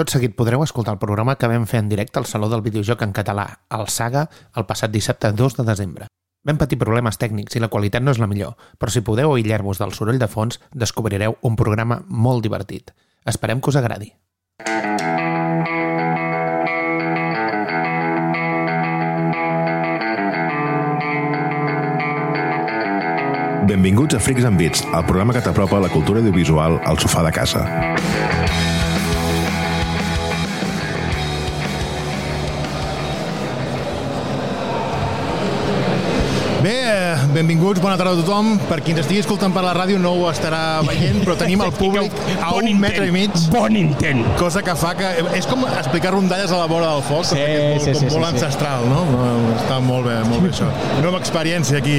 Tot seguit podreu escoltar el programa que vam fer en directe al Saló del Videojoc en català, el Saga, el passat dissabte 2 de desembre. Vam patir problemes tècnics i la qualitat no és la millor, però si podeu aïllar-vos del soroll de fons, descobrireu un programa molt divertit. Esperem que us agradi. Benvinguts a Freaks and Beats, el programa que t'apropa la cultura audiovisual al sofà de casa. Benvinguts, bona tarda a tothom. Per qui ens estigui escoltant per la ràdio no ho estarà veient, però tenim el públic a Bon un metre i mig, Bon intent. cosa que fa que... És com explicar rondalles a la vora del foc, Sí, que és molt, sí, sí, molt sí, sí. ancestral, no? No, Està molt bé, molt bé això. Nova experiència aquí,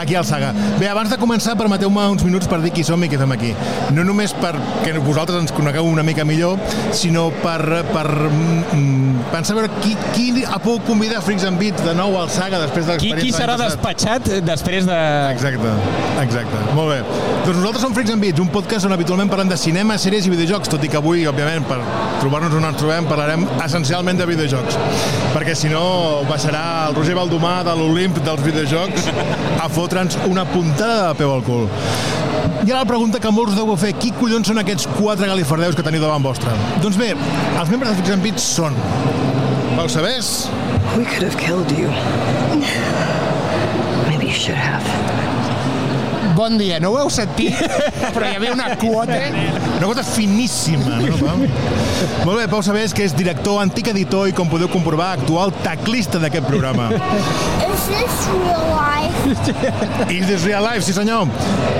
aquí al Saga. Bé, abans de començar, permeteu-me uns minuts per dir qui som i què fem aquí. No només perquè vosaltres ens conegueu una mica millor, sinó per, per mm, pensar a veure qui, qui ha pogut convidar Freaks and Beats de nou al Saga després de Qui, l'experiència qui serà l'any passat. despatxat després de... Exacte, exacte. Molt bé. Doncs nosaltres som Freaks and Beats, un podcast on habitualment parlem de cinema, sèries i videojocs, tot i que avui, òbviament, per trobar-nos on ens trobem, parlarem essencialment de videojocs. Perquè si no, baixarà el Roger Baldomà de l'Olimp dels videojocs a fotre'ns una puntada de peu al cul. I ara la pregunta que molts us deu fer, qui collons són aquests quatre galifardeus que teniu davant vostre? Doncs bé, els membres de Freaks and Beats són... Vau sabers? We could have killed you. You should have. Bon dia, no ho heu sentit? Però hi havia una quota... Una cosa finíssima, no, Pau? Molt bé, Pau Sabés, que és director, antic editor i, com podeu comprovar, actual teclista d'aquest programa. Is this real life? Is this real life, sí senyor.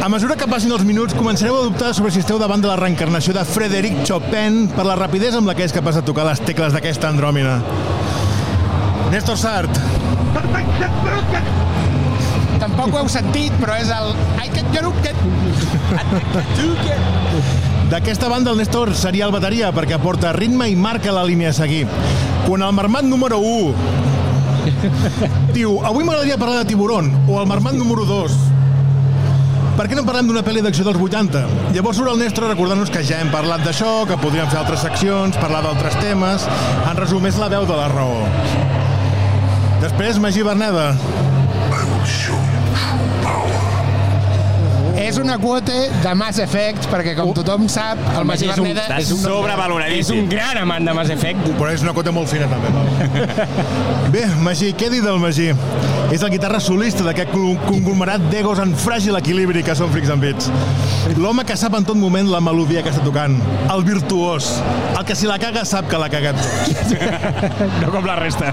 A mesura que passin els minuts, començareu a dubtar sobre si esteu davant de la reencarnació de Frederic Chopin per la rapidesa amb la que és capaç de tocar les tecles d'aquesta andròmina. Néstor Sart, Tampoc ho heu sentit, però és el... Que jo no... Que... D'aquesta banda, el Néstor seria el bateria perquè aporta ritme i marca la línia a seguir. Quan el marmat número 1 diu avui m'agradaria parlar de Tiburon o el marmat número 2 per què no parlem d'una pel·li d'acció dels 80? Llavors surt el Néstor recordant-nos que ja hem parlat d'això, que podríem fer altres seccions, parlar d'altres temes... En resum, és la veu de la raó. Després, Magí Berneda. És una quota de Mass Effect, perquè com tothom sap, el Magí és un, Berneda és un, és un gran amant de Mass Effect. Però és una cota molt fina, també. Bé, Magí, què dir del Magí? És el guitarra solista d'aquest conglomerat d'egos en fràgil equilibri que són Freaks and Beats. L'home que sap en tot moment la melodia que està tocant. El virtuós. El que si la caga sap que l'ha cagat. No com la resta.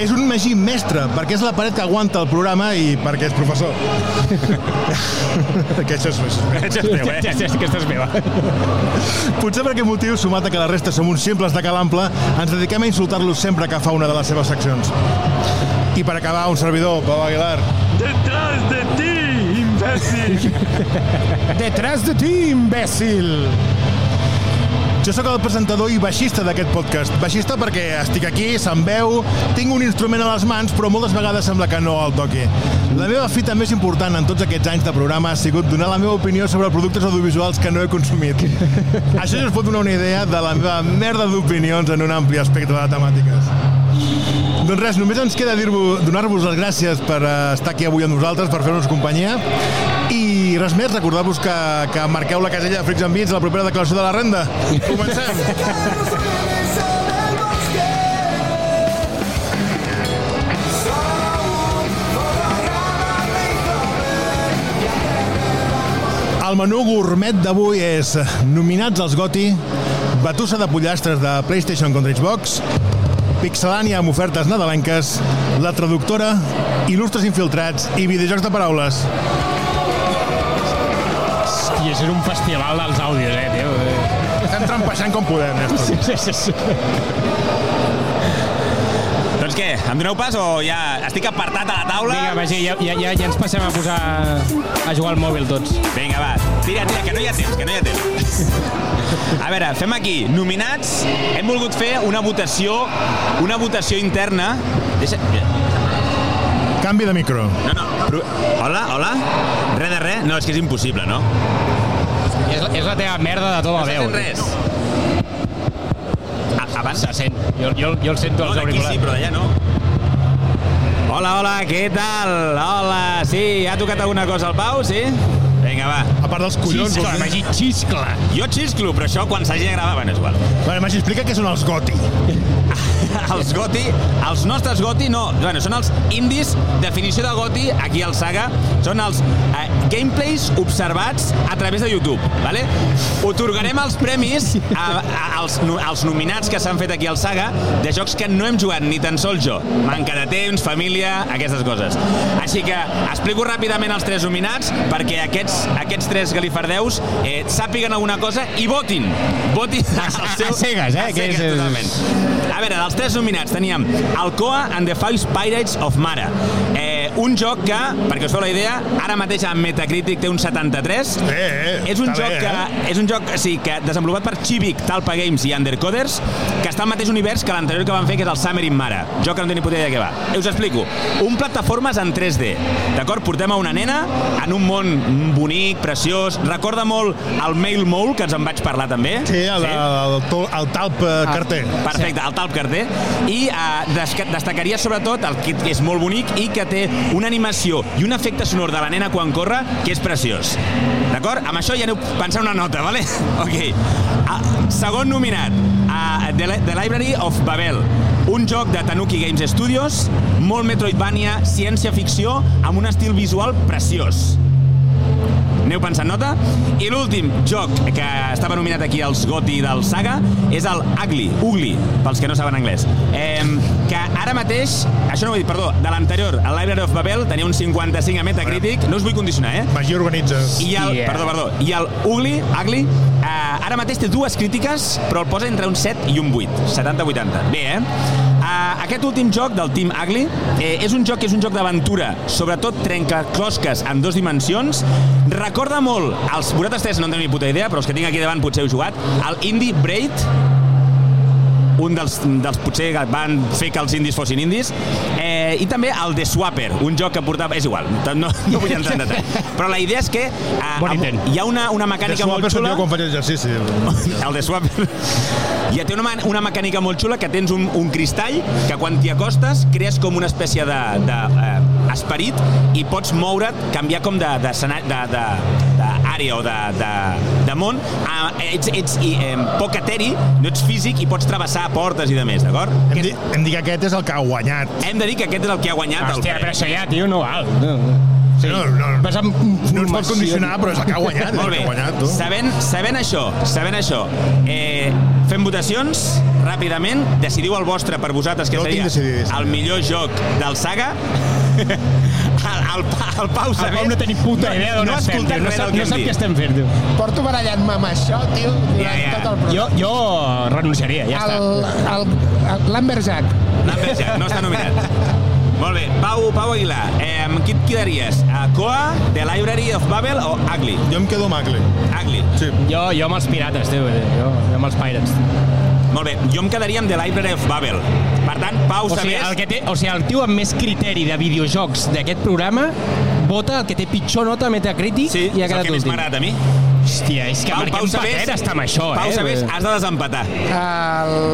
És un Magí mestre, perquè és la paret que aguanta el programa i perquè és professor. que això és... Això és teu, Ja, ja, eh? ja, aquesta és meva. Potser per aquest motiu, sumat a que la resta som uns simples de calample, ens dediquem a insultar-los sempre que fa una de les seves seccions. I per acabar, un servidor, Pau Aguilar. Detrás de ti, imbècil! Detrás de ti, imbècil! Jo sóc el presentador i baixista d'aquest podcast. Baixista perquè estic aquí, se'm veu, tinc un instrument a les mans, però moltes vegades sembla que no el toqui. La meva fita més important en tots aquests anys de programa ha sigut donar la meva opinió sobre productes audiovisuals que no he consumit. Això ja us pot donar una idea de la meva merda d'opinions en un ampli espectre de temàtiques. Doncs res, només ens queda donar-vos les gràcies per eh, estar aquí avui amb nosaltres, per fer-nos companyia. I res més, recordar-vos que, que marqueu la casella de Freaks and Beats a la propera declaració de la renda. Comencem! El menú gourmet d'avui és nominats als GOTY, batussa de pollastres de PlayStation contra Xbox, Pixelània amb ofertes nadalenques, la traductora, il·lustres infiltrats i videojocs de paraules. Això és un festival dels àudios, eh, tio. Estem trampejant com podem, Néstor. Sí, sí, sí. doncs què, em doneu pas o ja estic apartat a la taula? Vinga, Magí, ja, ja, ja, ja ens passem a posar a jugar al mòbil tots. Vinga, va, tira, tira, que no hi ha temps, que no hi ha temps. A veure, fem aquí, nominats, hem volgut fer una votació, una votació interna. Deixa... Canvi de micro. No, no, hola, hola? Res de res? No, és que és impossible, no? És, és la teva merda de tota No la veu. fet res. abans... Se sent. Jo, jo, jo el sento No, als auriculars. sí, però d'allà no. Hola, hola, què tal? Hola, sí, ha tocat alguna cosa al Pau, sí? Vinga, va. A part dels collons... Xiscla, vols dir? Magí, xiscla. Jo xisclo, però això quan s'hagi de gravar, bueno, és igual. Vale, Magí, explica què són els goti. els goti, els nostres goti, no, bueno, són els indis, definició de goti, aquí al Saga, són els eh, gameplays observats a través de YouTube, vale? Otorgarem els premis a, a, als, no- als nominats que s'han fet aquí al Saga de jocs que no hem jugat ni tan sols jo. Manca de temps, família, aquestes coses. Així que explico ràpidament els tres nominats perquè aquests, aquests tres galifardeus eh, sàpiguen alguna cosa i votin. Votin A- a- a cegues, eh, A que cegues, és- totalment. A veure, dels tres nominats teníem Alcoa and the Five Pirates of Mara. Un joc que, perquè us feu la idea, ara mateix a Metacritic té un 73. Eh, eh, és un joc bé, que eh? és un joc sí, que desenvolupat per Chivik, Talpa Games i Undercoders, que està al mateix univers que l'anterior que van fer, que és el Summer in Mara. Joc que no tenia puta idea de què va. Us explico. Un plataformes en 3D. D'acord? Portem a una nena en un món bonic, preciós. Recorda molt el Mail Mole, que ens en vaig parlar també. Sí, el, el, el, el talp eh, carter. Perfecte, el Talp Carter. I eh, destacaria sobretot el kit que és molt bonic i que té una animació i un efecte sonor de la nena quan corre que és preciós. D'acord? Amb això ja aneu pensant una nota, vale? Ok. Ah, segon nominat, uh, The, Li- The Library of Babel. Un joc de Tanuki Games Studios, molt Metroidvania, ciència-ficció, amb un estil visual preciós. Aneu pensant nota. I l'últim joc que estava nominat aquí als GOTY del Saga és el Ugly, Ugly, pels que no saben anglès. Eh, que ara mateix, això no ho he dit, perdó, de l'anterior, el Library of Babel tenia un 55 a Metacritic, no us vull condicionar, eh? Magí organitza. I el, Yeah. perdó, perdó, i el Ugly, Ugly, eh, ara mateix té dues crítiques, però el posa entre un 7 i un 8, 70-80. Bé, eh? Uh, aquest últim joc del Team Ugly eh, és un joc que és un joc d'aventura, sobretot trencaclosques en dues dimensions. Recorda molt, els vosaltres tres no en teniu ni puta idea, però els que tinc aquí davant potser heu jugat, el Indie Braid, un dels, dels potser que van fer que els indis fossin indis, eh, i també el The Swapper, un joc que portava... És igual, no, no vull entrar en detall. Però la idea és que eh, Bon intent. hi ha una, una De mecànica molt xula... quan faig exercici. El de Swapper. Ja té una, una mecànica molt xula que tens un, un cristall que quan t'hi acostes crees com una espècie de, de eh, esperit i pots moure't, canviar com de, de, de, de, d'àrea o de, de, de món. Ah, ets, ets i, eh, poc eteri, no ets físic i pots travessar portes i de més, d'acord? Hem, di, hem dit que aquest és el que ha guanyat. Hem de dir que aquest és el que ha guanyat Hòstia, el però això ja, tio, no val. No, Sí. No, no, Vas amb no ens pot condicionar, però és el que ha guanyat. és Molt el bé, que ha guanyat, tu. sabent, sabent això, sabent això, eh, fem votacions ràpidament, decidiu el vostre per vosaltres, que tinc seria el millor joc del Saga. El, el, el Pau El sabent... Pau no tenim puta idea d'on no estem, tio. No sap, no sap què estem fent, tio. Porto barallant-me amb això, tio, durant Ja, ja. tot el programa. Jo, jo renunciaria, ja el, està. el, el Lumberjack. L'Amberjack, no està nominat. Molt bé, Pau, Pau Aguilar, eh, amb qui et quedaries? A Coa, The Library of Babel o Ugly? Jo em quedo amb Agli. Ugly. Sí. Jo, jo amb els pirates, tio. Jo, jo amb els pirates. Molt bé, jo em quedaria amb The Library of Babel. Tant, Pau, O sigui, sabés... el, que té, o sigui, el tio amb més criteri de videojocs d'aquest programa vota el que té pitjor nota a Metacritic Sí, i ha és el quedat que més últim. m'agrada a mi. Hòstia, és que marquem patera està amb això, Pau eh? Sabés, has de desempatar.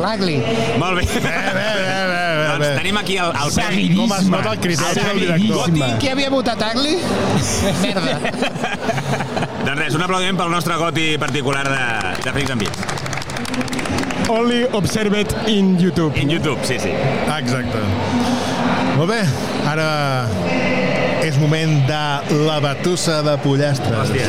L'Ugly. Molt bé. Bé, bé, bé, bé, bé, doncs bé. tenim aquí el, el premi. Com es nota el criteri del director. Goti. Qui havia votat Ugly? Merda. Doncs res, un aplaudiment pel nostre goti particular de, de Freaks and Beats. Only observed in YouTube. En YouTube, sí, sí. Exacte. Molt bé, ara és moment de la batussa de pollastres. Hòstia.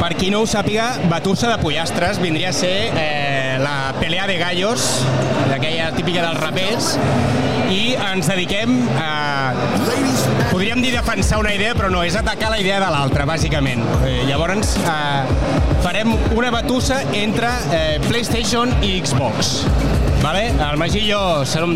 Per qui no ho sàpiga, Batussa de Pollastres vindria a ser eh, la pelea de gallos, d'aquella típica dels rapers, i ens dediquem a... Podríem dir defensar una idea, però no, és atacar la idea de l'altra, bàsicament. Eh, llavors, eh, farem una batussa entre eh, PlayStation i Xbox. Vale? El Magí i jo som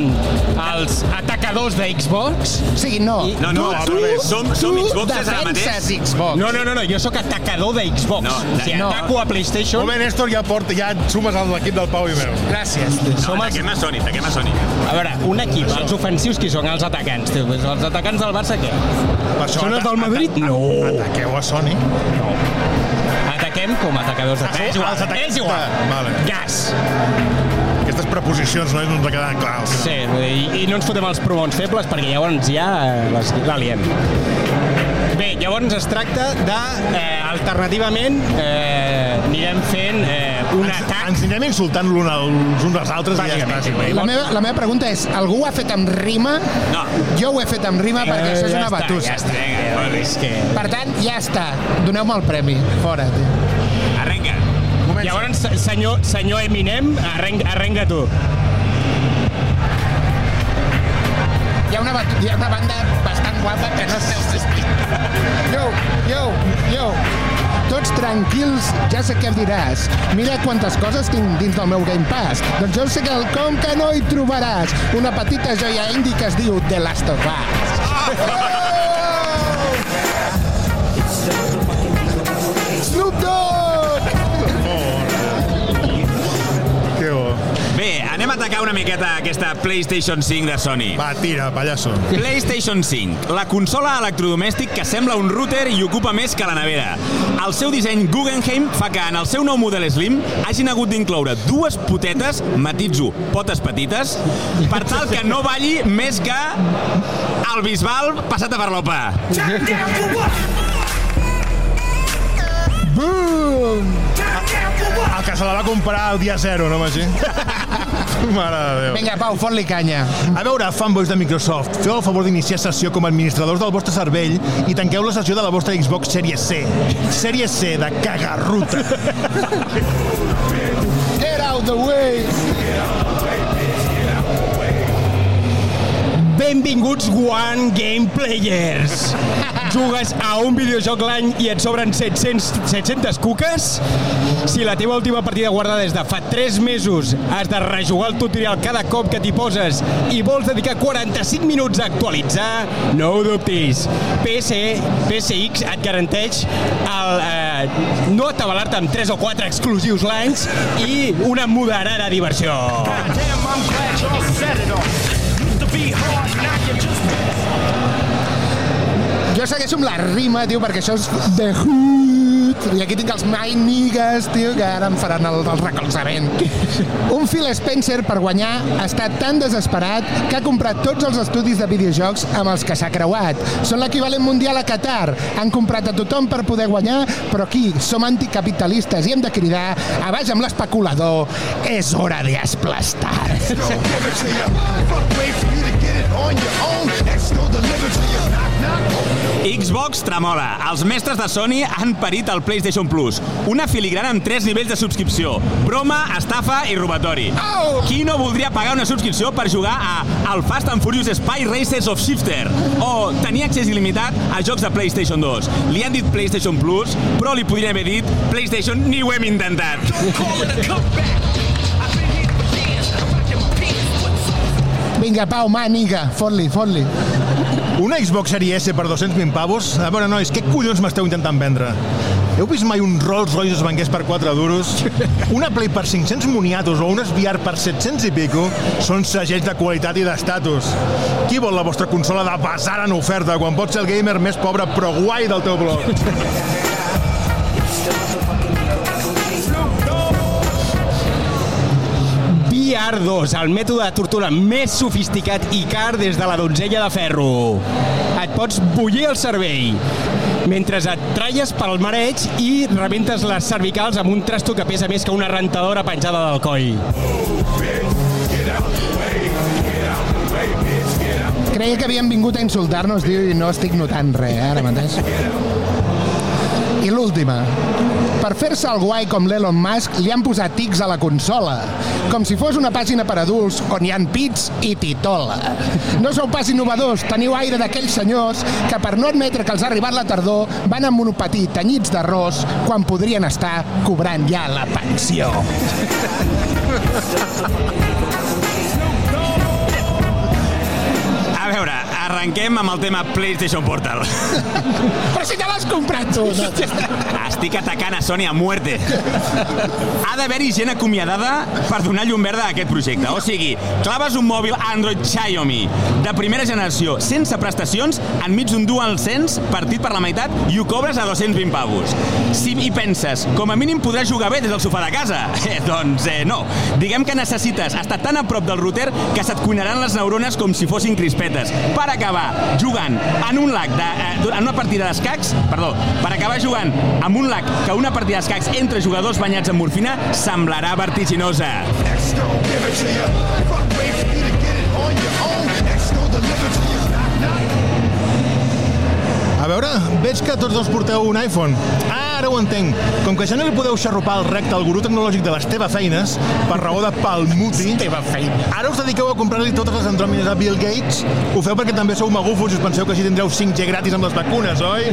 els atacadors de Xbox. O sigui, no. I- No, no, tu, tu. Som- som tu Xboxers ara mateix. Xbox. No, no, no, no, jo sóc atacador de Xbox. No, o sigui, no. ataco a PlayStation. Molt bé, Néstor, ja, porta, ja et sumes a l'equip del Pau i meu. Gràcies. Som els... Ataquem a Sony, ataquem a Sony. A veure, un equip, els ofensius qui són? Els atacants, tio. Pues els atacants del Barça què? Per això Són els del Madrid? ata- No. Ataqueu a Sony. Ataquem com a atacadors de Ah, tres. és igual. És igual. Vale. Gas. Aquestes preposicions no ens ha quedat clar. Sí, i, i no ens fotem els pronoms febles perquè llavors ja eh, les, la liem. Bé, llavors es tracta de, eh, alternativament, eh, anirem fent eh, un Ens, atac. ens anirem insultant l'un als uns als altres i ja està. Sí. La meva, la meva pregunta és, algú ho ha fet amb rima? No. Jo ho he fet amb rima perquè això és ja una està, batussa. Ja està, ja, és que... Per tant, ja està. Doneu-me el premi. Fora, tio. Llavors, senyor, senyor Eminem, arrenca, arrenca tu. Hi ha una, hi ha una banda bastant guapa que no esteu sentint. Yo, yo, yo. Tots tranquils, ja sé què diràs. Mira quantes coses tinc dins del meu Game Pass. Doncs jo sé que el com que no hi trobaràs una petita joia indie que es diu The Last of Us. Snoop Dogg! Bé, anem a atacar una miqueta aquesta PlayStation 5 de Sony. Va, tira, pallasso. PlayStation 5, la consola electrodomèstic que sembla un router i ocupa més que la nevera. El seu disseny Guggenheim fa que en el seu nou model Slim hagin hagut d'incloure dues potetes, matitzo, potes petites, per tal que no balli més que el Bisbal passat a farlopa. Boom! El que se la va comprar el dia zero, no, Magí? Mare de Déu. Vinga, Pau, fot-li canya. A veure, fanboys de Microsoft, feu el favor d'iniciar sessió com a administradors del vostre cervell i tanqueu la sessió de la vostra Xbox Series C. Series C de cagarruta. Get out the way! Benvinguts One Game Players! Jugues a un videojoc l'any i et sobren 700, 700 cuques? Si la teva última partida guardada des de fa 3 mesos has de rejugar el tutorial cada cop que t'hi poses i vols dedicar 45 minuts a actualitzar, no ho dubtis. PS, PSX et garanteix el, eh, no atabalar-te amb 3 o 4 exclusius l'any i una moderada diversió. Jo segueixo amb la rima, tio, perquè això és The Hood. I aquí tinc els My Niggas, tio, que ara em faran el, el recolzament. Un Phil Spencer, per guanyar, ha estat tan desesperat que ha comprat tots els estudis de videojocs amb els que s'ha creuat. Són l'equivalent mundial a Qatar. Han comprat a tothom per poder guanyar, però aquí som anticapitalistes i hem de cridar a baix amb l'especulador. És hora d'esplastar. Xbox tremola. Els mestres de Sony han parit el PlayStation Plus. Una filigrana amb tres nivells de subscripció. Broma, estafa i robatori. Au! Qui no voldria pagar una subscripció per jugar a el Fast and Furious Spy Racers of Shifter? O tenir accés il·limitat a jocs de PlayStation 2. Li han dit PlayStation Plus, però li podrien haver dit PlayStation ni ho hem intentat. Vinga, Pau, mà, niga, fot-li, fot-li. Una Xbox Series S per 220 pavos? A veure, nois, què collons m'esteu intentant vendre? Heu vist mai un Rolls Royce es vengués per 4 duros? Una Play per 500 moniatos o un VR per 700 i pico són segells de qualitat i d'estatus. Qui vol la vostra consola de basar en oferta quan pot ser el gamer més pobre però guai del teu blog? VR2, el mètode de tortura més sofisticat i car des de la donzella de ferro. Et pots bullir el cervell mentre et tralles pel mareig i rebentes les cervicals amb un trasto que pesa més que una rentadora penjada del coll. Creia que havien vingut a insultar-nos, tio, i no estic notant res, eh, ara mateix. I l'última. Per fer-se el guai com l'Elon Musk, li han posat tics a la consola, com si fos una pàgina per adults on hi han pits i titola. No sou pas innovadors, teniu aire d'aquells senyors que per no admetre que els ha arribat la tardor van amb monopatí tenyits d'arròs quan podrien estar cobrant ja la pensió. Arrenquem amb el tema PlayStation Portal. Però si te l'has comprat tu! No? Estic atacant a Sony a muerte. Ha d'haver-hi gent acomiadada per donar llum verda a aquest projecte. O sigui, claves un mòbil Android Xiaomi de primera generació, sense prestacions, enmig d'un DualSense partit per la meitat i ho cobres a 220 pavos. Si hi penses, com a mínim podràs jugar bé des del sofà de casa. Eh, doncs eh, no. Diguem que necessites estar tan a prop del router que se't cuinaran les neurones com si fossin crispetes. Per acabar jugant en un lag de, eh, en una partida d'escacs, perdó, per acabar jugant amb un lag que una partida d'escacs entre jugadors banyats en morfina semblarà vertiginosa. A veure, veig que tots dos porteu un iPhone. Ah, ara ho entenc. Com que ja no li podeu xarrupar el recte al gurú tecnològic de les teves feines, per raó de palmuti, Teva feina. ara us dediqueu a comprar-li totes les andròmines a Bill Gates? Ho feu perquè també sou magufos i us penseu que així tindreu 5G gratis amb les vacunes, oi?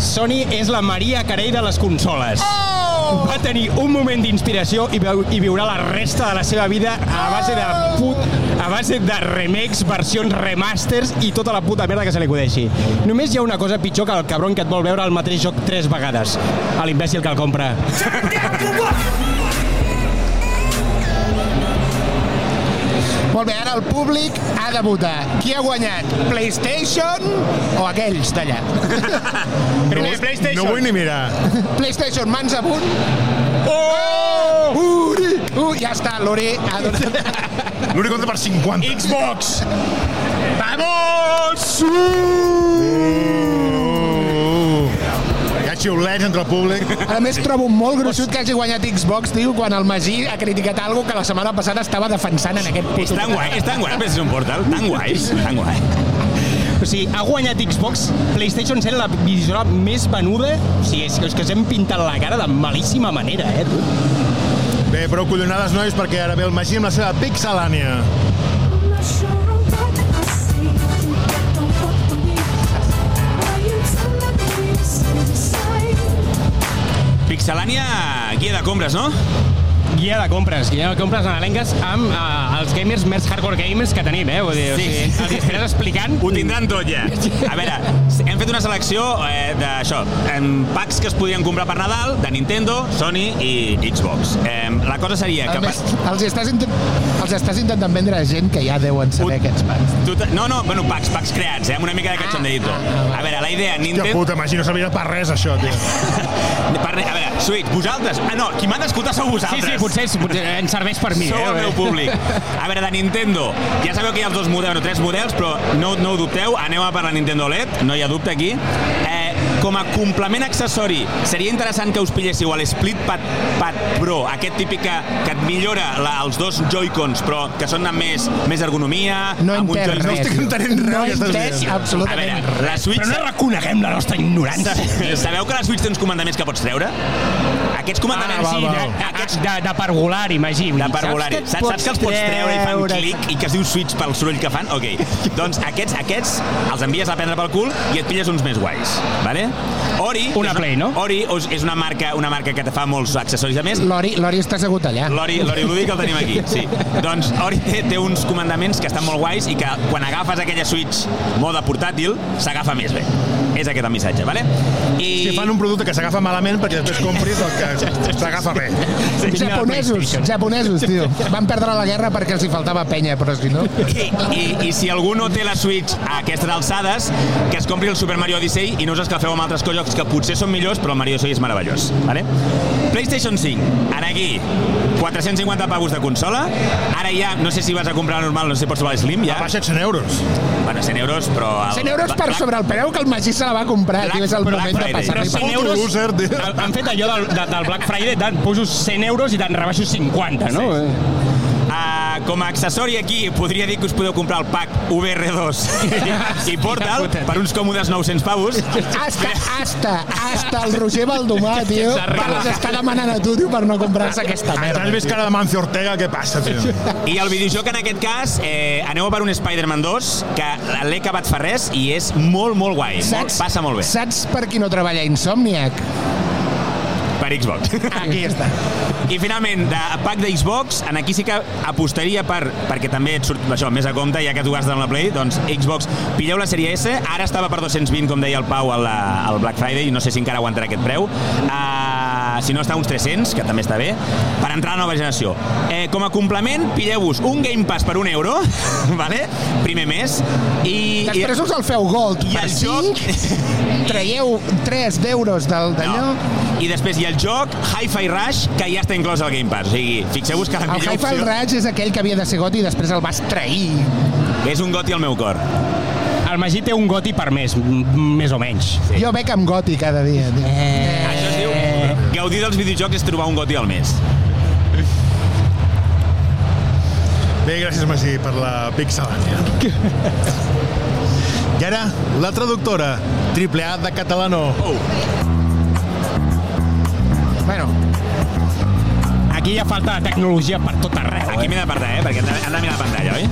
Sony és la Maria Carey de les consoles. Oh! Va tenir un moment d'inspiració i, i viurà la resta de la seva vida a base de put, a base de remakes, versions remasters i tota la puta merda que se li acudeixi. Només hi ha una cosa pitjor que el cabron que et vol veure el mateix joc tres vegades. A l'imbècil que el compra. Molt bé, ara el públic ha de votar. Qui ha guanyat? PlayStation o aquells d'allà? Primer, PlayStation. No vull ni mirar. PlayStation, mans amunt. Oh! Uri! Uh, ja està, l'Uri ha donat... L'únic compte per 50. Xbox! Vamos! Ha xiulets entre el públic. A més, trobo molt gruixut que hagi guanyat Xbox, tio, quan el Magí ha criticat algo que la setmana passada estava defensant en aquest És puto... tan guai, és tan guai, el PlayStation Portal, tan guai, tan guai. O sigui, ha guanyat Xbox, PlayStation sent la videojola més venuda. O sigui, és, és que ens hem pintat la cara de malíssima manera, eh, tu? Bé, prou collonades, nois, perquè ara ve el Magí amb la seva pixelània. Pixelània, guia de compres, no? Guia de compres, guia de compres nadalenques amb uh, els gamers més hardcore gamers que tenim, eh? Vull dir, Sí. o sigui, els estaràs explicant. Ho tindran tot ja. A veure, hem fet una selecció eh, d'això, en packs que es podien comprar per Nadal, de Nintendo, Sony i Xbox. Eh, la cosa seria A que... més, els estàs, intent... els estàs intentant vendre a gent que ja deuen saber Ut- aquests packs. Tu no, no, bueno, packs, packs creats, eh, amb una mica de cachondeito. A veure, la idea, Nintendo... puta, Magí, no servirà per res, això, tio. Per, a veure, Switch, vosaltres... Ah, no, qui m'ha d'escoltar sou Sí, vosaltres. sí, potser, potser ens serveix per mi, Sou eh? el meu públic. A veure, de Nintendo, ja sabeu que hi ha els dos models, no, tres models, però no, no ho dubteu, aneu a per la Nintendo LED, no hi ha dubte aquí. Eh, com a complement accessori, seria interessant que us pilléssiu el Split Pad, Pad Pro, aquest típic que, que et millora la, els dos Joy-Cons, però que són amb més, més ergonomia, No amb entès res. estic entenent res No entès dient. A absolutament veure, la Switch... Però no reconeguem la nostra ignorància. Sabeu que la Switch té uns comandaments que pots treure? Aquests comandaments... Ah, val, sí, val. de, de, de, de parvulari, Magí. vull De parvulari. et Saps, saps que els pots treure i fan clic i que es diu switch pel soroll que fan? Ok. Doncs aquests, aquests els envies a prendre pel cul i et pilles uns més guais. Vale? Ori... Una Play, no? Ori és una marca, una marca que te fa molts accessoris a més. L'Ori l'Ori està assegut allà. L'Ori l'Ori Lúdic el tenim aquí, sí. Doncs Ori té, té uns comandaments que estan molt guais i que quan agafes aquella Switch mode portàtil, s'agafa més bé. És aquest el missatge, vale? I... Si fan un producte que s'agafa malament perquè després compris el que s'agafa bé. Japonesos, japonesos, tio. Van perdre la guerra perquè els hi faltava penya, però si no... I, i, I si algú no té la Switch a aquestes alçades, que es compri el Super Mario Odyssey i no us escalfeu amb altres jocs que potser són millors, però el Mario Odyssey és meravellós. Vale? PlayStation 5, ara aquí, 450 pavos de consola. Ara ja, no sé si vas a comprar la normal, no sé si pots trobar Slim, ja. Baixa 100 euros. Bueno, 100 euros, però... El, 100 euros per sobre el preu que el Magí se la va comprar, Black- tio. És el Black moment de Friday. passar-li Però per... 100 Puto euros... loser, han- fet allò del, de, del Black Friday, te'n poso 100 euros i te'n rebaixo 50, no? Uh, com a accessori aquí, podria dir que us podeu comprar el pack VR2 i Portal per uns còmodes 900 pavos. Hasta, hasta, hasta el Roger Baldomà, tio, que les està demanant a tu, tio, per no comprar-se aquesta merda. has vist cara de Mancio Ortega, què passa, tio? I el videojoc en aquest cas, eh, aneu a per un Spider-Man 2, que l'he acabat fa res i és molt, molt guai. Molt, passa molt bé. Saps per qui no treballa Insomniac? Per Xbox. Aquí està. I finalment, de pack de Xbox, en aquí sí que apostaria per, perquè també et surt això més a compte, ja que tu gastes en la Play, doncs Xbox, pilleu la sèrie S, ara estava per 220, com deia el Pau, al, al Black Friday, i no sé si encara aguantarà aquest preu. Uh, si no està uns 300, que també està bé, per entrar a la nova generació. Eh, com a complement, pilleu-vos un Game Pass per un euro, vale? primer mes, i... Després us el feu gold I per el joc- 5, traieu 3 d'euros del d'allò. No. I després hi ha el joc Hi-Fi Rush, que ja està inclòs al Game Pass. O sigui, fixeu-vos que la El millor Hi-Fi opció Raj és aquell que havia de ser goti i després el vas trair. és un goti al meu cor. El Magí té un goti per mes, m- més o menys. Sí. Jo bec amb goti cada dia. Tio. Eh... Això es diu gaudir dels videojocs és trobar un goti al mes. Bé, gràcies, Magí, per la pixelània. I ara, la traductora, triple A de catalano. Oh, Bueno, Aquí ja falta tecnologia per tot arreu. aquí Eh? m'he d'apartar, eh? Perquè han de, han de mirar la pantalla, oi?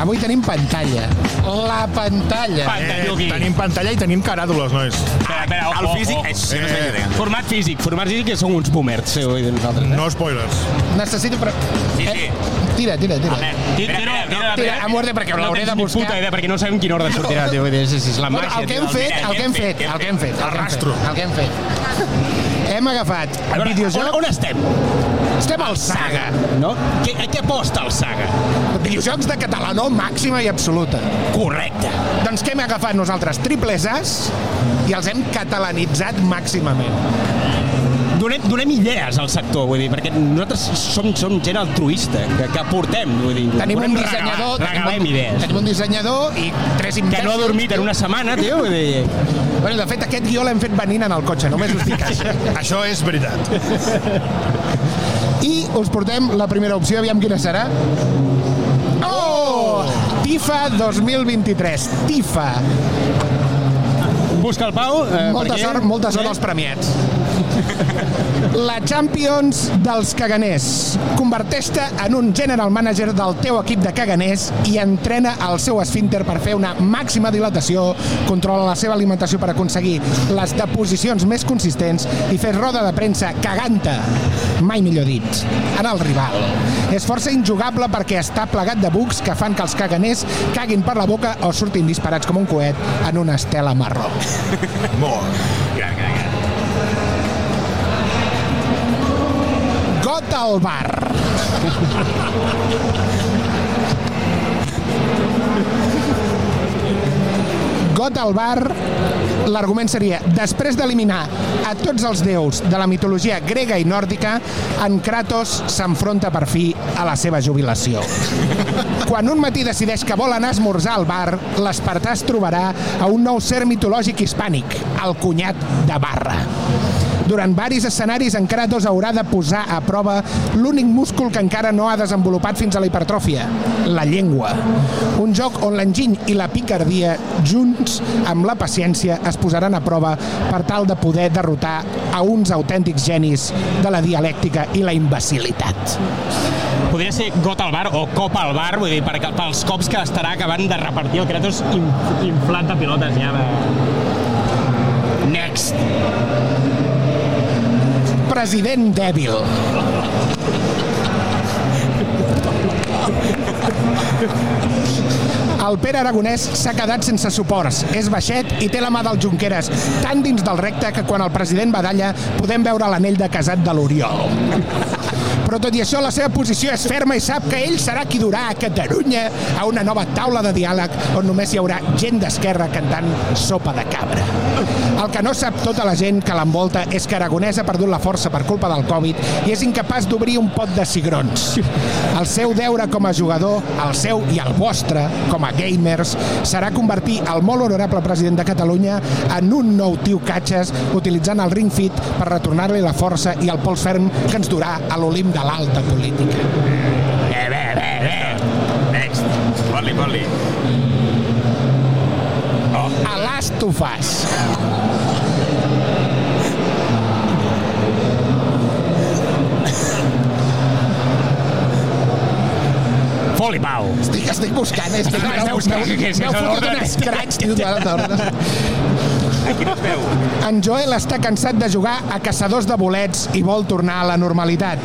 Avui tenim pantalla. La pantalla. Pantalla. aquí. tenim pantalla i tenim caràdules, nois. Espera, espera, El ojo, físic... ojo. Eh, sí, no sé Eh. Format físic, format físic que som uns boomers, sí, nosaltres. Eh? No spoilers. Necessito... Pre... Sí, Eh, sí. tira, tira, tira. Tira, tira, espera, no. Tira, a muerte, perquè l'hauré de buscar. puta idea, perquè no sabem quin ordre sortirà, dir, és, és la Bueno, màgia. el que hem fet, el que hem fet, el que hem fet, el que hem fet, Arrastro. el que hem fet. Hem agafat el veure, videojoc... On, on estem? Estem al Saga. No? Què, a què aposta el Saga? Videojocs de catalanó màxima i absoluta. Correcte. Doncs què hem agafat nosaltres? Triples As i els hem catalanitzat màximament. Donem, donem idees al sector, vull dir, perquè nosaltres som, som gent altruista, que, que aportem, vull dir. Tenim un dissenyador... Regalar, regalem tenim, un, idees. tenim un dissenyador i tres Que imbècils. no ha dormit en una setmana, tio, vull dir... Bueno, de fet, aquest guió l'hem fet venint en el cotxe, només us dic això. Això és veritat. I us portem la primera opció, aviam quina serà. Oh! TIFA 2023. TIFA. Busca el Pau. Eh, Molta perquè- sort, molta sort als premiats. La Champions dels caganers. Converteix-te en un general manager del teu equip de caganers i entrena el seu esfínter per fer una màxima dilatació, controla la seva alimentació per aconseguir les deposicions més consistents i fer roda de premsa caganta, mai millor dit, en el rival. És força injugable perquè està plegat de bucs que fan que els caganers caguin per la boca o surtin disparats com un coet en una estela marró. Molt. Got al bar. Got al bar, l'argument seria, després d'eliminar a tots els déus de la mitologia grega i nòrdica, en Kratos s'enfronta per fi a la seva jubilació. Quan un matí decideix que vol anar a esmorzar al bar, l'espartà es trobarà a un nou ser mitològic hispànic, el cunyat de Barra. Durant varis escenaris, en Kratos haurà de posar a prova l'únic múscul que encara no ha desenvolupat fins a la hipertròfia, la llengua. Un joc on l'enginy i la picardia, junts amb la paciència, es posaran a prova per tal de poder derrotar a uns autèntics genis de la dialèctica i la imbecilitat. Podria ser got al bar o cop al bar, vull dir, perquè, pels cops que estarà acabant de repartir el Kratos in, inflat de pilotes ja. De... Next. President dèbil. El Pere Aragonès s'ha quedat sense suports. És baixet i té la mà del Junqueras tan dins del recte que quan el president badalla podem veure l'anell de casat de l'Oriol. Però tot i això, la seva posició és ferma i sap que ell serà qui durà a Catalunya a una nova taula de diàleg on només hi haurà gent d'esquerra cantant sopa de cabra. El que no sap tota la gent que l'envolta és que Aragonès ha perdut la força per culpa del Covid i és incapaç d'obrir un pot de cigrons. El seu deure com a jugador, el seu i el vostre, com a gamers, serà convertir el molt honorable president de Catalunya en un nou tio catxes utilitzant el ring fit per retornar-li la força i el pols ferm que ens durà a l'olim de l'alta política. Bé, bé, bé, bé. Next. Fot-li, fot-li. A l'as tu fas. Foli, Pau. Estic, estic buscant, estic, Ah, m'heu fotut un escratx, tio, de, de, Aquí. En Joel està cansat de jugar a caçadors de bolets i vol tornar a la normalitat.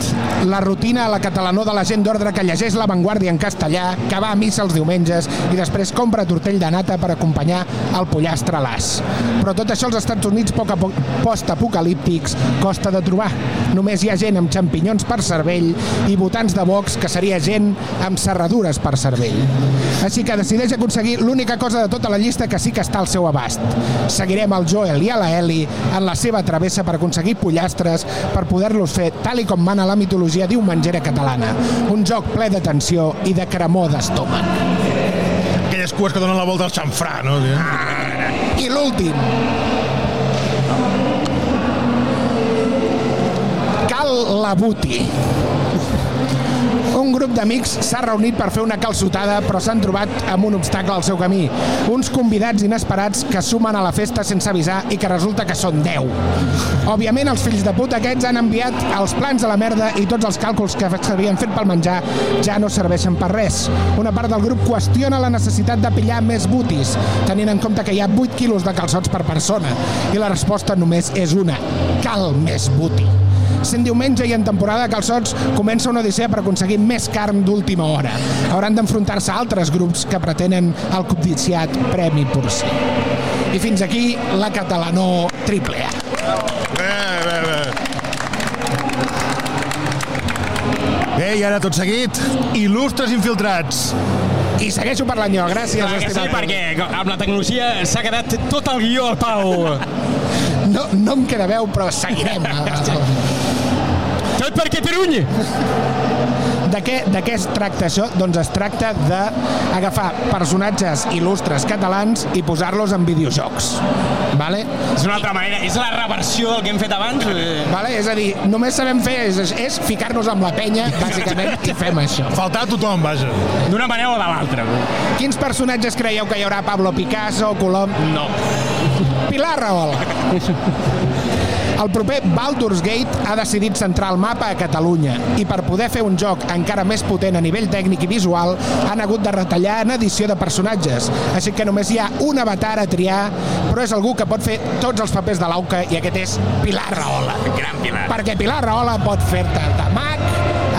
La rutina a la catalanó de la gent d'ordre que llegeix La Vanguardia en castellà, que va a missa els diumenges i després compra tortell de nata per acompanyar el pollastre a l'as. Però tot això als Estats Units poc a poc post-apocalíptics costa de trobar. Només hi ha gent amb xampinyons per cervell i votants de Vox que seria gent amb serradures per cervell. Així que decideix aconseguir l'única cosa de tota la llista que sí que està al seu abast. Seguirem el Joel i a la Ellie en la seva travessa per aconseguir pollastres per poder-los fer tal i com mana la mitologia diumenjera catalana. Un joc ple de tensió i de cremor d'estómac. Aquelles cues que donen la volta al xamfrà, no? I l'últim. Cal la Buti. Un grup d'amics s'ha reunit per fer una calçotada, però s'han trobat amb un obstacle al seu camí. Uns convidats inesperats que sumen a la festa sense avisar i que resulta que són 10. Òbviament, els fills de puta aquests han enviat els plans a la merda i tots els càlculs que s'havien fet pel menjar ja no serveixen per res. Una part del grup qüestiona la necessitat de pillar més butis, tenint en compte que hi ha 8 quilos de calçots per persona. I la resposta només és una. Cal més buti. Sent diumenge i en temporada de calçots comença una odissea per aconseguir més carn d'última hora. Hauran d'enfrontar-se a altres grups que pretenen el codiciat Premi Porcí. I fins aquí la Catalanó triple A. Bé, bé, bé. Bé, i ara tot seguit, il·lustres infiltrats. I segueixo parlant jo, gràcies, Clar que sí, perquè amb la tecnologia s'ha quedat tot el guió al Pau. No, no em queda veu, però seguirem. Tot per Catalunya. De què, de què es tracta això? Doncs es tracta d'agafar personatges il·lustres catalans i posar-los en videojocs. Vale? És una altra manera, és la reversió del que hem fet abans. Vale? És a dir, només sabem fer és, és ficar-nos amb la penya, bàsicament, i fem això. Faltar a tothom, vaja. D'una manera o de l'altra. Quins personatges creieu que hi haurà? Pablo Picasso, Colom... No. Pilar Rahola. El proper Baldur's Gate ha decidit centrar el mapa a Catalunya i per poder fer un joc encara més potent a nivell tècnic i visual han hagut de retallar en edició de personatges. Així que només hi ha un avatar a triar, però és algú que pot fer tots els papers de l'auca i aquest és Pilar Rahola. Gran Pilar. Perquè Pilar Rahola pot fer-te de mag,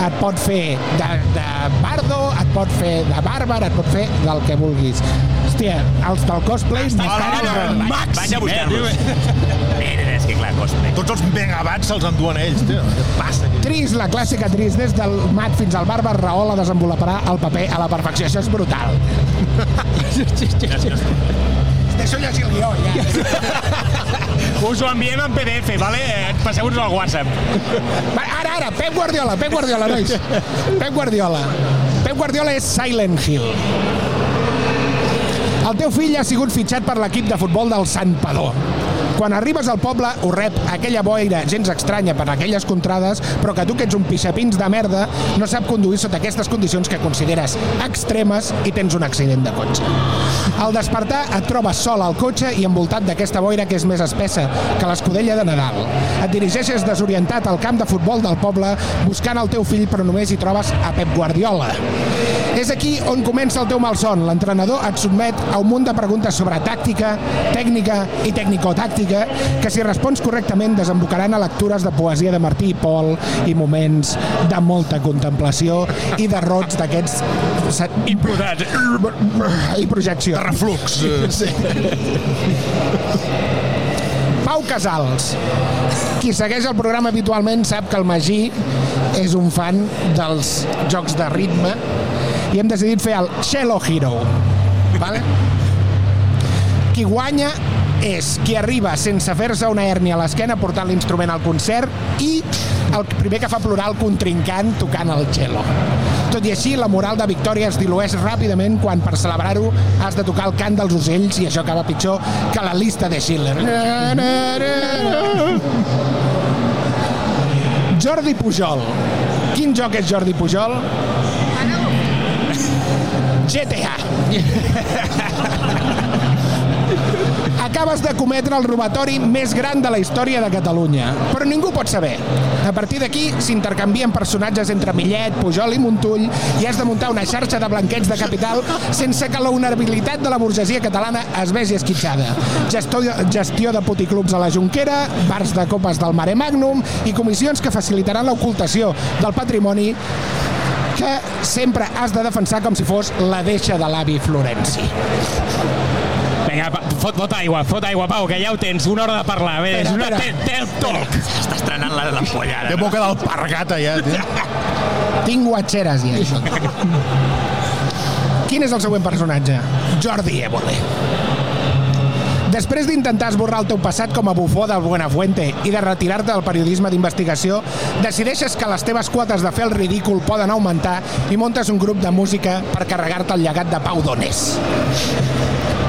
et pot fer de, de bardo, et pot fer de bàrbar, et pot fer del que vulguis. Hòstia, els del cosplay m'estan Vaig, a buscar-los. Mira, és que clar, cosplay. Tots els megabats se'ls enduen ells, tio. Què passa aquí? Tris, la clàssica Tris, des del mag fins al bàrbar, Rahola desenvoluparà el paper a la perfecció. Això és brutal. Deixo llegir el guió, ja. Us ho enviem en PDF, vale? Eh, Passeu-nos al WhatsApp. Va, Ara, ara, Pep Guardiola, Pep Guardiola, nois. Pep Guardiola. Pep Guardiola és Silent Hill. El teu fill ha sigut fitxat per l'equip de futbol del Sant Padó. Quan arribes al poble, ho rep aquella boira gens estranya per aquelles contrades, però que tu que ets un pixapins de merda no sap conduir sota aquestes condicions que consideres extremes i tens un accident de cotxe. Al despertar et trobes sol al cotxe i envoltat d'aquesta boira que és més espessa que l'escudella de Nadal. Et dirigeixes desorientat al camp de futbol del poble buscant el teu fill però només hi trobes a Pep Guardiola. És aquí on comença el teu malson. L'entrenador et sotmet a un munt de preguntes sobre tàctica, tècnica i tècnico-tàctica que si respons correctament desembocaran a lectures de poesia de Martí i Pol i moments de molta contemplació i de rots d'aquests Imputats. i projecció. Reflux. Sí. Pau Casals. Qui segueix el programa habitualment sap que el Magí és un fan dels jocs de ritme i hem decidit fer el Cello Hero. Vale? Qui guanya és qui arriba sense fer-se una hèrnia a l'esquena portant l'instrument al concert i el primer que fa plorar el contrincant tocant el cello. Tot i així, la moral de victòria es dilueix ràpidament quan per celebrar-ho has de tocar el cant dels ocells i això acaba pitjor que la lista de Schiller. Jordi Pujol. Quin joc és Jordi Pujol? GTA. Acabes de cometre el robatori més gran de la història de Catalunya. Però ningú pot saber. A partir d'aquí s'intercanvien personatges entre Millet, Pujol i Montull i has de muntar una xarxa de blanquets de capital sense que la honorabilitat de la burgesia catalana es vegi esquitxada. Gestió, gestió de puticlubs a la Junquera, bars de copes del Mare Magnum i comissions que facilitaran l'ocultació del patrimoni que sempre has de defensar com si fos la deixa de l'avi Florenci. Vinga, fot, fot aigua, fot aigua, Pau, que ja ho tens, una hora de parlar. Bé, és una Espera, te- tel talk. Està estrenant la- l'ampolla Té ara. boca d'alpargata ja, tio. Tinc guatxeres, ja, això. Quin és el següent personatge? Jordi Évole. Després d'intentar esborrar el teu passat com a bufó del Buenafuente i de retirar-te del periodisme d'investigació, decideixes que les teves quotes de fer el ridícul poden augmentar i montes un grup de música per carregar-te el llegat de Pau Donés.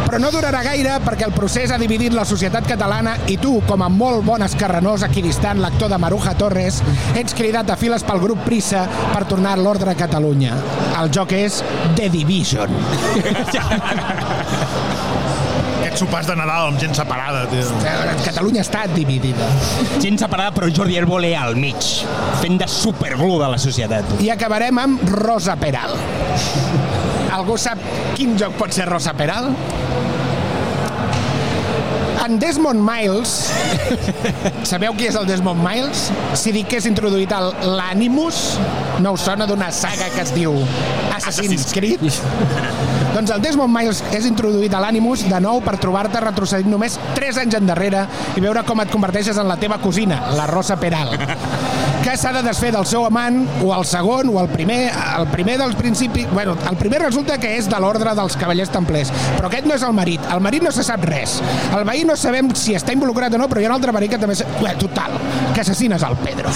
Però no durarà gaire perquè el procés ha dividit la societat catalana i tu, com a molt bon escarrenós equidistant lector de Maruja Torres, ets cridat a files pel grup Prisa per tornar a l'ordre a Catalunya. El joc és The Division. Aquests sopars de Nadal amb gent separada, tio. Catalunya està dividida. Gent separada, però Jordi Évole al mig, fent de superglue de la societat. I acabarem amb Rosa Peral. Algú sap quin joc pot ser Rosa Peral? En Desmond Miles, sabeu qui és el Desmond Miles? Si dic que és introduït al l'Animus, no us sona d'una saga que es diu Assassin's Creed? Doncs el Desmond Miles és introduït a l'Animus de nou per trobar-te retrocedint només 3 anys endarrere i veure com et converteixes en la teva cosina, la Rosa Peral que s'ha de desfer del seu amant o el segon o el primer el primer dels principis bueno, el primer resulta que és de l'ordre dels cavallers templers però aquest no és el marit, el marit no se sap res. El veí no sabem si està involucrat o no però hi ha un altre marit que també... Bé, total, que assassines el Pedro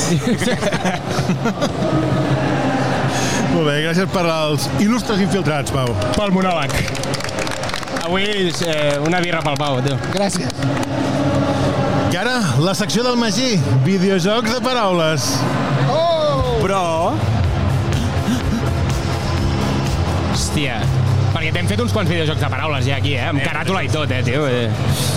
Molt bé, gràcies per als il·lustres infiltrats, Pau. Pel monòleg. Avui és eh, una birra pel Pau, tio. gràcies I ara, la secció del Magí, videojocs de paraules. Però... Perquè t'hem fet uns quants videojocs de paraules ja aquí, eh? Amb caràtula i tot, eh, tio. Eh,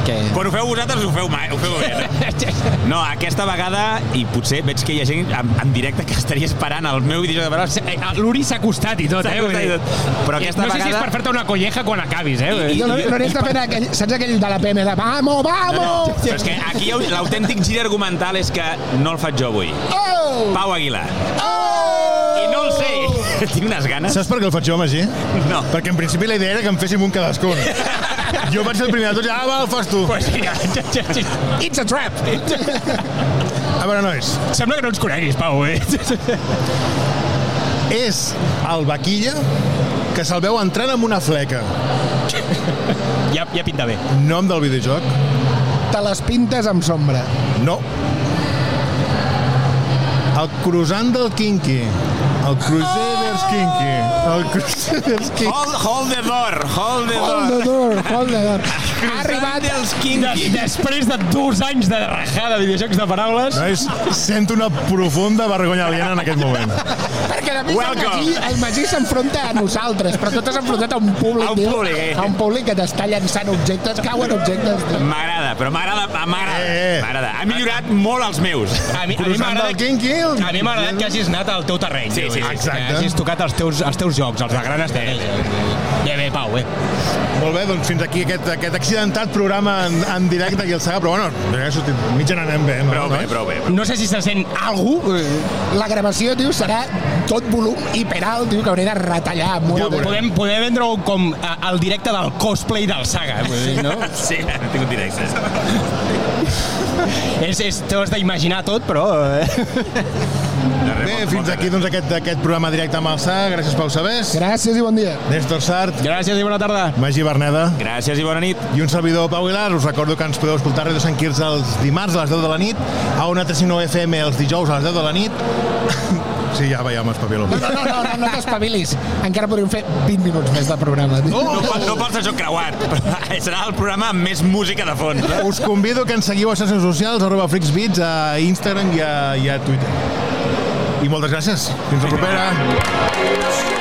que... Quan ho feu vosaltres, ho feu mai, ho feu bé. No? no, aquesta vegada, i potser veig que hi ha gent en, en directe que estaria esperant el meu videojoc de paraules. Eh, L'Uri s'ha acostat i tot, eh? vull i dir. tot. Però aquesta no sé si és vegada- per fer-te una colleja quan acabis, eh? I- no, no, no està fent aquell, saps aquell de la PM de vamos, vamos Però és que aquí l'autèntic gir argumental és que no el faig jo avui. oh! Pau Aguilar. Oh! Tinc unes ganes. Saps per què el faig jo, Magí? No. Perquè en principi la idea era que em féssim un cadascun. jo vaig ser el primer de tots, ah, va, el fas tu. Pues mira, It's a trap! A veure, nois, sembla que no ens coneguis, Pau, eh? és el vaquilla que se'l veu entrant amb una fleca. Ja, ja pinta bé. Nom del videojoc? Te les pintes amb sombra. No. El croissant del Kinky. El Crusaders Kinky. El Crusaders Kinky. Hold, hold the door, hold the Hold door. the door, hold the door. Ha arribat els Des, després de dos anys de rajada de videojocs de paraules... Nois, sento una profunda vergonya aliena en aquest moment. Perquè a més el Welcome. Magí, el Magí s'enfronta a nosaltres, però tu t'has enfrontat a un públic, A un públic, eh. a un públic que t'està llançant objectes, cauen objectes. tio. M'agrada, però m'agrada, m'agrada. Eh, eh. M'agrada. Ha millorat molt els meus. A mi, a mi m'agrada a mi m'ha agradat que hagis anat al teu terreny. Sí, sí, dir, exacte. Que hagis tocat els teus, els teus jocs, els de gran estratègia. Bé, bé, Pau, bé. Molt bé, doncs fins aquí aquest, aquest accidentat programa en, en directe aquí al Saga, però bueno, ja ha sortit, mitja n'anem bé, no? Prou bé, prou bé. No sé si se sent algú... eh, La gravació, tio, serà tot volum hiperalt, tio, que hauré de retallar molt. Ja. Podem, podem vendre-ho com eh, el directe del cosplay del Saga, vull dir, no? Sí, he tingut directe. és, és, T'ho has d'imaginar tot, però... Eh? Bé, fins aquí doncs aquest, aquest programa directe amb el Saga. Gràcies, Pau Sabés. Gràcies i bon dia. Néstor Sart, Gràcies i bona tarda. Magí Berneda Gràcies i bona nit. i un servidor, Pau Aguilar. Us recordo que ens podeu escoltar a Ràdio Sant Quirze els dimarts a les 10 de la nit, a una 359 FM els dijous a les 10 de la nit. Sí, ja veiem espavilo. No, no, no, no, no t'espavilis. Encara podríem fer 20 minuts més de programa. Tio. No, pel- no pels joc creuat, però serà el programa amb més música de fons. eh? Us convido que ens seguiu a xarxes socials, arroba freaksbeats, a Instagram i a, i a Twitter. I moltes gràcies. Fins la propera.